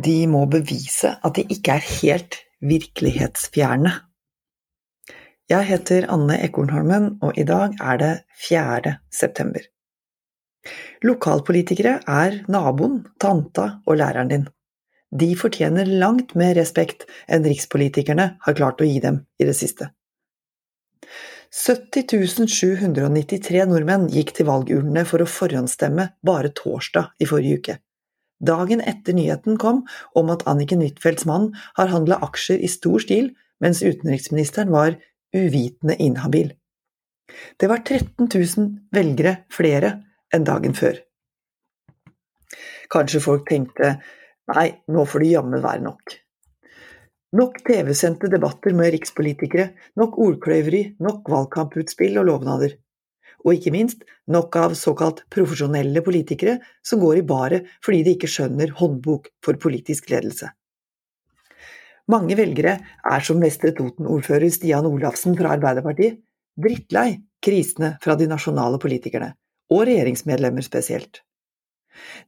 De må bevise at de ikke er helt virkelighetsfjerne. Jeg heter Anne Ekornholmen, og i dag er det 4. september. Lokalpolitikere er naboen, tanta og læreren din. De fortjener langt mer respekt enn rikspolitikerne har klart å gi dem i det siste. 70 793 nordmenn gikk til valgurnene for å forhåndsstemme bare torsdag i forrige uke dagen etter nyheten kom om at Anniken Huitfeldts mann har handla aksjer i stor stil, mens utenriksministeren var uvitende inhabil. Det var 13 000 velgere flere enn dagen før. Kanskje folk tenkte nei, nå får det jammen være nok. Nok TV-sendte debatter med rikspolitikere, nok ordkløyveri, nok valgkamputspill og lovnader og ikke minst nok av såkalt profesjonelle politikere som går i baret fordi de ikke skjønner håndbok for politisk ledelse. Mange velgere er som Vestre Toten-ordfører Stian Olafsen fra Arbeiderpartiet drittlei krisene fra de nasjonale politikerne, og regjeringsmedlemmer spesielt.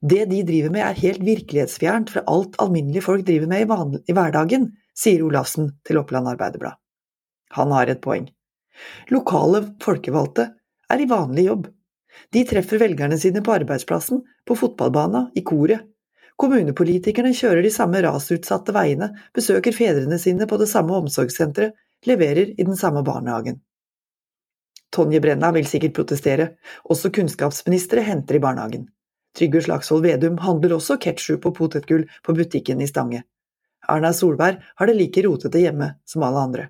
Det de driver med er helt virkelighetsfjernt fra alt alminnelige folk driver med i, hverdagen, sier Olafsen til Oppland Arbeiderblad. Han har et poeng. Lokale folkevalgte er i vanlig jobb. De treffer velgerne sine på arbeidsplassen, på fotballbana, i koret. Kommunepolitikerne kjører de samme rasutsatte veiene, besøker fedrene sine på det samme omsorgssenteret, leverer i den samme barnehagen. Tonje Brenna vil sikkert protestere, også kunnskapsministre henter i barnehagen. Trygve Slagsvold Vedum handler også ketsjup og potetgull på butikken i Stange. Erna Solberg har det like rotete hjemme som alle andre.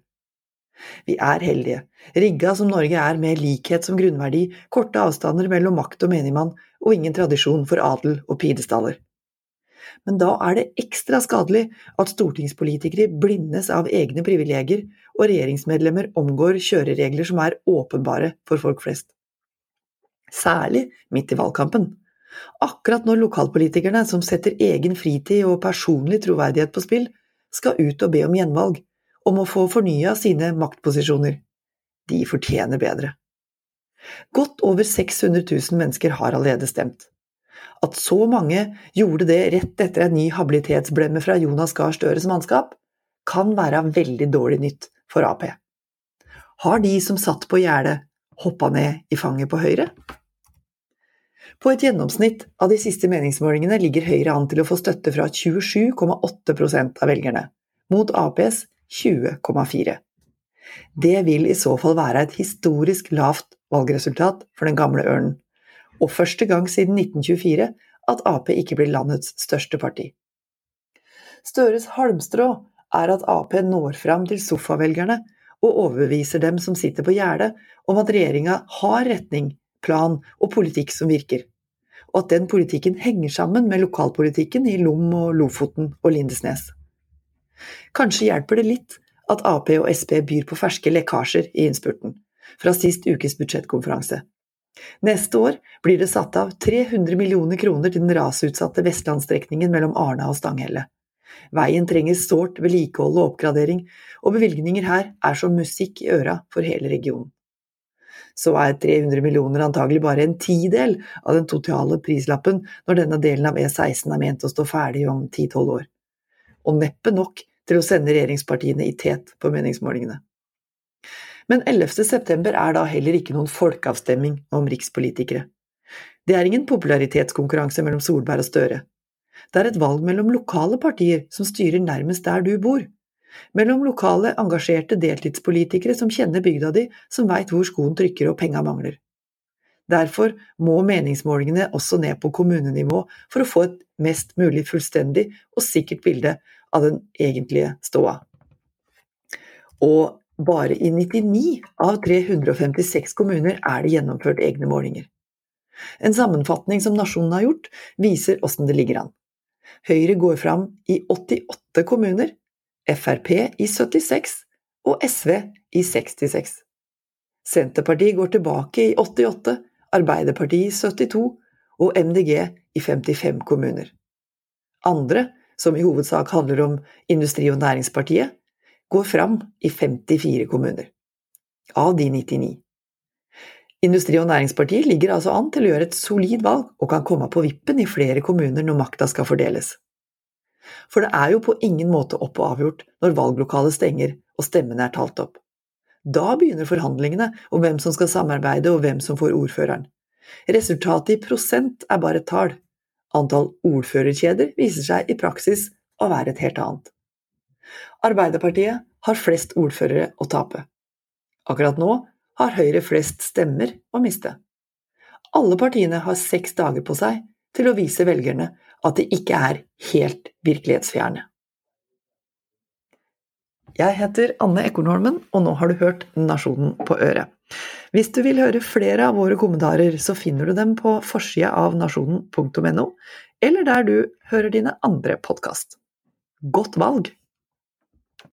Vi er heldige, rigga som Norge er med likhet som grunnverdi, korte avstander mellom makt og menigmann, og ingen tradisjon for adel og pidestaller. Men da er det ekstra skadelig at stortingspolitikere blindes av egne privilegier, og regjeringsmedlemmer omgår kjøreregler som er åpenbare for folk flest. Særlig midt i valgkampen. Akkurat når lokalpolitikerne, som setter egen fritid og personlig troverdighet på spill, skal ut og be om gjenvalg, om å få fornya sine maktposisjoner. De fortjener bedre. Godt over 600 000 mennesker har allerede stemt. At så mange gjorde det rett etter en ny habilitetsblemme fra Jonas Gahr Støres mannskap, kan være veldig dårlig nytt for Ap. Har de som satt på gjerdet, hoppa ned i fanget på Høyre? På et gjennomsnitt av de siste meningsmålingene ligger Høyre an til å få støtte fra 27,8% av velgerne, mot Aps 20,4. Det vil i så fall være et historisk lavt valgresultat for den gamle ørnen, og første gang siden 1924 at Ap ikke blir landets største parti. Støres halmstrå er at Ap når fram til sofavelgerne og overbeviser dem som sitter på gjerdet om at regjeringa har retning, plan og politikk som virker, og at den politikken henger sammen med lokalpolitikken i Lom og Lofoten og Lindesnes. Kanskje hjelper det litt at Ap og Sp byr på ferske lekkasjer i innspurten, fra sist ukes budsjettkonferanse. Neste år blir det satt av 300 millioner kroner til den rasutsatte vestlandsstrekningen mellom Arna og Stanghelle. Veien trenger sårt vedlikehold og oppgradering, og bevilgninger her er som musikk i øra for hele regionen. Så er 300 millioner antagelig bare en tidel av den totale prislappen når denne delen av E16 er ment å stå ferdig om 10–12 år. Og neppe nok til å sende regjeringspartiene i tet på meningsmålingene. Men 11. september er da heller ikke noen folkeavstemning om rikspolitikere. Det er ingen popularitetskonkurranse mellom Solberg og Støre. Det er et valg mellom lokale partier som styrer nærmest der du bor. Mellom lokale, engasjerte deltidspolitikere som kjenner bygda di, som veit hvor skoen trykker og penga mangler. Derfor må meningsmålingene også ned på kommunenivå for å få et mest mulig fullstendig og sikkert bilde av den egentlige ståa. Og bare i 99 av 356 kommuner er det gjennomført egne målinger. En sammenfatning som Nasjonen har gjort, viser åssen det ligger an. Høyre går fram i 88 kommuner, Frp i 76 og SV i 66. Senterpartiet går tilbake i 88, Arbeiderpartiet i 72 og MDG i 55 kommuner. Andre som i hovedsak handler om Industri- og Næringspartiet, går fram i 54 kommuner. Av de 99. Industri- og Næringspartiet ligger altså an til å gjøre et solid valg, og kan komme på vippen i flere kommuner når makta skal fordeles. For det er jo på ingen måte opp og avgjort når valglokalet stenger og stemmene er talt opp. Da begynner forhandlingene om hvem som skal samarbeide og hvem som får ordføreren. Resultatet i prosent er bare et tall. Antall ordførerkjeder viser seg i praksis å være et helt annet. Arbeiderpartiet har flest ordførere å tape. Akkurat nå har Høyre flest stemmer å miste. Alle partiene har seks dager på seg til å vise velgerne at de ikke er helt virkelighetsfjerne. Jeg heter Anne Ekornholmen, og nå har du hørt Nasjonen på øret. Hvis du vil høre flere av våre kommentarer, så finner du dem på forsida av nasjonen.no, eller der du hører dine andre podkast. Godt valg!